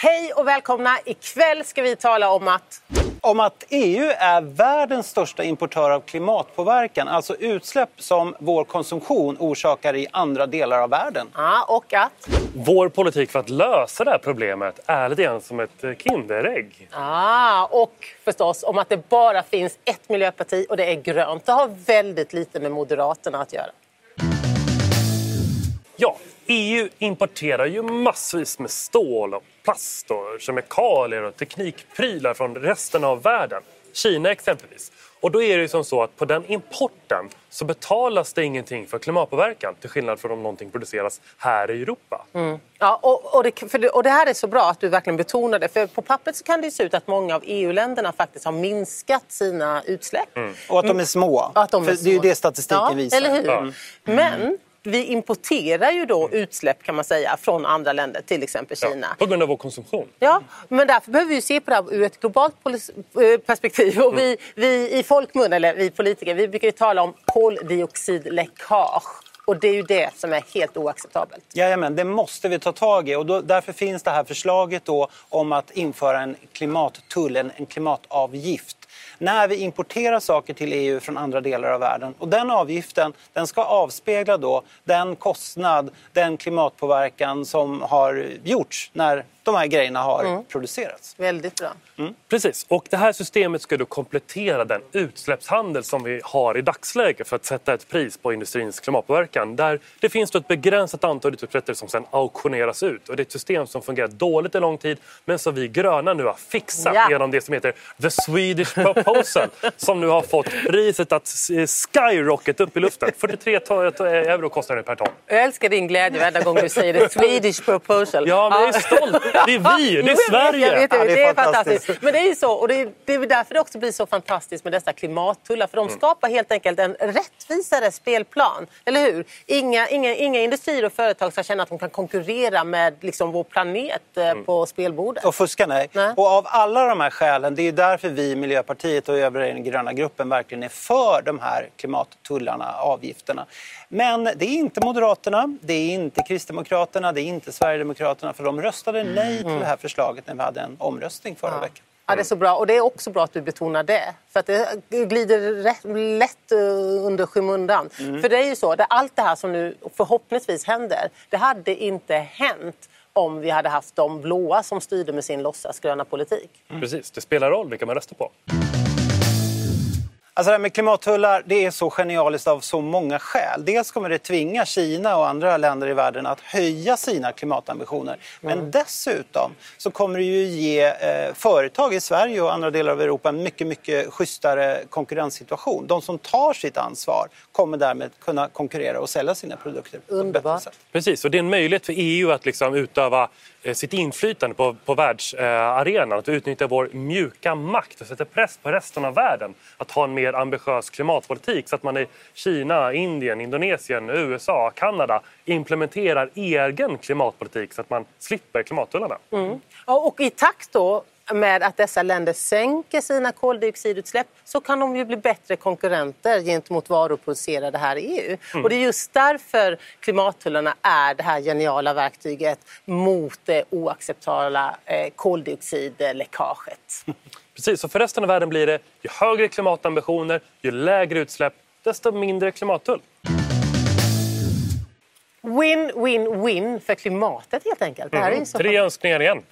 Hej och välkomna! Ikväll ska vi tala om att... Om att EU är världens största importör av klimatpåverkan, alltså utsläpp som vår konsumtion orsakar i andra delar av världen. Ja, och att... Vår politik för att lösa det här problemet är lite grann som ett Kinderägg. Ja, och förstås om att det bara finns ett miljöparti och det är grönt. Det har väldigt lite med Moderaterna att göra. Ja, EU importerar ju massvis med stål och plast och kemikalier och teknikprylar från resten av världen. Kina exempelvis. Och då är det ju som så att på den importen så betalas det ingenting för klimatpåverkan till skillnad från om någonting produceras här i Europa. Mm. Ja, och, och, det, det, och det här är så bra att du verkligen betonar det. För på pappret så kan det se ut att många av EU-länderna faktiskt har minskat sina utsläpp. Mm. Och att de är små. Att de är för små. Det är ju det statistiken ja, visar. Eller hur? Ja. Men vi importerar ju då utsläpp kan man säga från andra länder, till exempel Kina. Ja, på grund av vår konsumtion. Ja, men därför behöver vi se på det här ur ett globalt eh, perspektiv. Och vi, vi i folkmun, eller vi politiker, vi brukar ju tala om koldioxidläckage. Och det är ju det som är helt oacceptabelt. Jajamän, det måste vi ta tag i. Och då, därför finns det här förslaget då om att införa en klimattull, en, en klimatavgift när vi importerar saker till EU från andra delar av världen. Och den avgiften den ska avspegla då den kostnad, den klimatpåverkan som har gjorts när de här grejerna har mm. producerats. Väldigt bra. Mm. Precis, och det här systemet ska då komplettera den utsläppshandel som vi har i dagsläget för att sätta ett pris på industrins klimatpåverkan. Där det finns då ett begränsat antal utsläppsrätter som sedan auktioneras ut. Och det är ett system som fungerat dåligt en lång tid men som vi gröna nu har fixat ja. genom det som heter The Swedish Proposal som nu har fått priset att skyrocket upp i luften. 43 euro kostar det per ton. Jag älskar din glädje varje gång du säger The Swedish Proposal. Ja, men jag är stolt. Det är vi, det är Sverige. Jag vet, jag vet, ja, det, är fantastiskt. Men det är ju så, och det är, det är därför det också blir så fantastiskt med dessa klimattullar. För de mm. skapar helt enkelt en rättvisare spelplan. Eller hur? Inga, inga, inga industrier och företag ska känna att de kan konkurrera med liksom, vår planet eh, mm. på spelbordet. Och fuska, nej. nej. Och av alla de här skälen, det är därför vi i Miljöpartiet och övriga i den gröna gruppen verkligen är för de här klimattullarna, avgifterna. Men det är inte Moderaterna, det är inte Kristdemokraterna, det är inte Sverigedemokraterna för de röstade nej till det här förslaget när vi hade en omröstning förra ja. veckan. Ja, det är så bra. Och det är också bra att du betonar det. För att det glider rätt, lätt eh, under skymundan. Mm. För det är ju så, det, allt det här som nu förhoppningsvis händer, det hade inte hänt om vi hade haft de blåa som styrde med sin låtsasgröna politik. Mm. Precis, det spelar roll vilka man röstar på. Alltså det här med klimattullar det är så genialiskt av så många skäl. Dels kommer det tvinga Kina och andra länder i världen att höja sina klimatambitioner. Men mm. dessutom så kommer det ju ge eh, företag i Sverige och andra delar av Europa en mycket, mycket schysstare konkurrenssituation. De som tar sitt ansvar kommer därmed kunna konkurrera och sälja sina produkter Underbart. Precis, och det är en möjlighet för EU att liksom utöva Eh, sitt inflytande på, på världsarenan, att vi utnyttjar vår mjuka makt och sätter press på resten av världen att ha en mer ambitiös klimatpolitik så att man i Kina, Indien, Indonesien, USA, Kanada implementerar egen klimatpolitik så att man slipper klimattullarna. Mm. Och i takt då med att dessa länder sänker sina koldioxidutsläpp så kan de ju bli bättre konkurrenter gentemot varor producerade här i EU. Mm. Och det är just därför klimattullarna är det här geniala verktyget mot det oacceptabla eh, koldioxidläckaget. Precis, så för resten av världen blir det ju högre klimatambitioner, ju lägre utsläpp, desto mindre klimattull. Win, win, win för klimatet helt enkelt. Det här mm. är så Tre önskningar igen.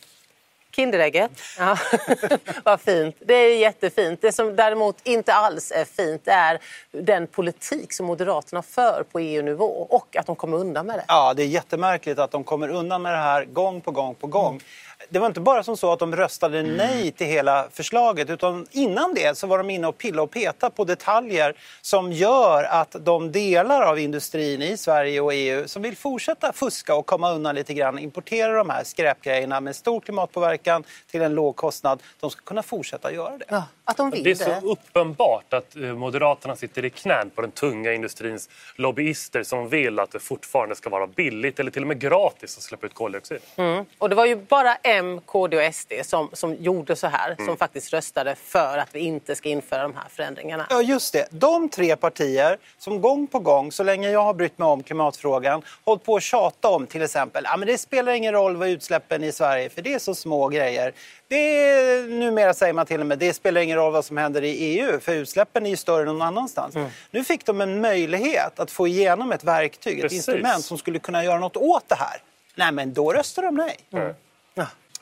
Kinderägget. Ja. Vad fint. Det är jättefint. Det som däremot inte alls är fint är den politik som Moderaterna för på EU-nivå och att de kommer undan med det. Ja, det är jättemärkligt att de kommer undan med det här gång på gång på gång. Mm det var inte bara som så att de röstade nej till hela förslaget utan innan det så var de inne och pilla och peta på detaljer som gör att de delar av industrin i Sverige och EU som vill fortsätta fuska och komma undan lite grann importera de här skräpgrejerna med stor klimatpåverkan veckan till en låg kostnad. De ska kunna fortsätta göra det. Ja, att de vill Det är så uppenbart att eh, Moderaterna sitter i knän på den tunga industrins lobbyister som vill att det fortfarande ska vara billigt eller till och med gratis att släppa ut koldioxid. Mm. Och det var ju bara M, KD och SD som, som gjorde så här, Mm. som faktiskt röstade för att vi inte ska införa de här förändringarna. Ja, just det. De tre partier som gång på gång, så länge jag har brytt mig om klimatfrågan, hållit på att tjata om till exempel ja, men det spelar ingen roll vad utsläppen i Sverige för det är så små grejer. Det är, numera säger man till och med det spelar ingen roll vad som händer i EU för utsläppen är ju större än någon annanstans. Mm. Nu fick de en möjlighet att få igenom ett verktyg, Precis. ett instrument som skulle kunna göra något åt det här. Nej, men då röstar de nej.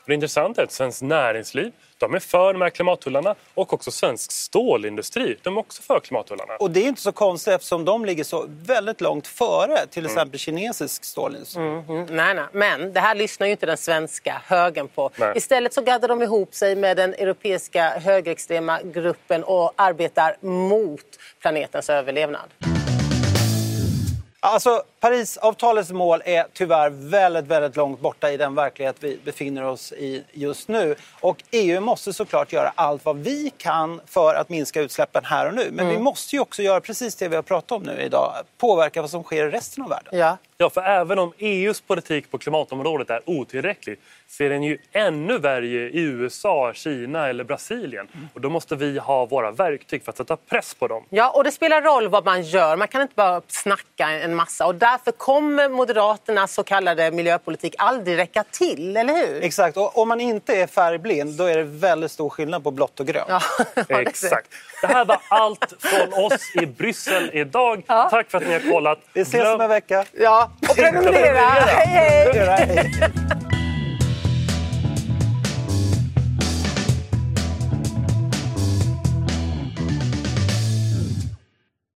Det intressanta är att Svenskt Näringsliv de är för de här klimattullarna och också svensk stålindustri de är också för klimattullarna. Och det är inte så konstigt eftersom de ligger så väldigt långt före till exempel kinesisk stålindustri. Mm, nej, nej. Men det här lyssnar ju inte den svenska högern på. Nej. Istället så gaddar de ihop sig med den europeiska högerextrema gruppen och arbetar mot planetens överlevnad. Alltså, Parisavtalets mål är tyvärr väldigt, väldigt långt borta i den verklighet vi befinner oss i just nu. Och EU måste såklart göra allt vad vi kan för att minska utsläppen här och nu. Men vi måste ju också göra precis det vi har pratat om nu idag. Påverka vad som sker i resten av världen. Ja. Ja, för även om EUs politik på klimatområdet är otillräcklig så är den ju ännu värre i USA, Kina eller Brasilien. Och då måste vi ha våra verktyg för att sätta press på dem. Ja, och det spelar roll vad man gör. Man kan inte bara snacka en massa. Och därför kommer Moderaternas så kallade miljöpolitik aldrig räcka till, eller hur? Exakt, och om man inte är färgblind då är det väldigt stor skillnad på blått och grönt. Ja. Exakt. Det här var allt från oss i Bryssel idag. Tack för att ni har kollat. Vi ses Glöm- om en vecka. Ja, och prenumerera! hej, hej! Hej.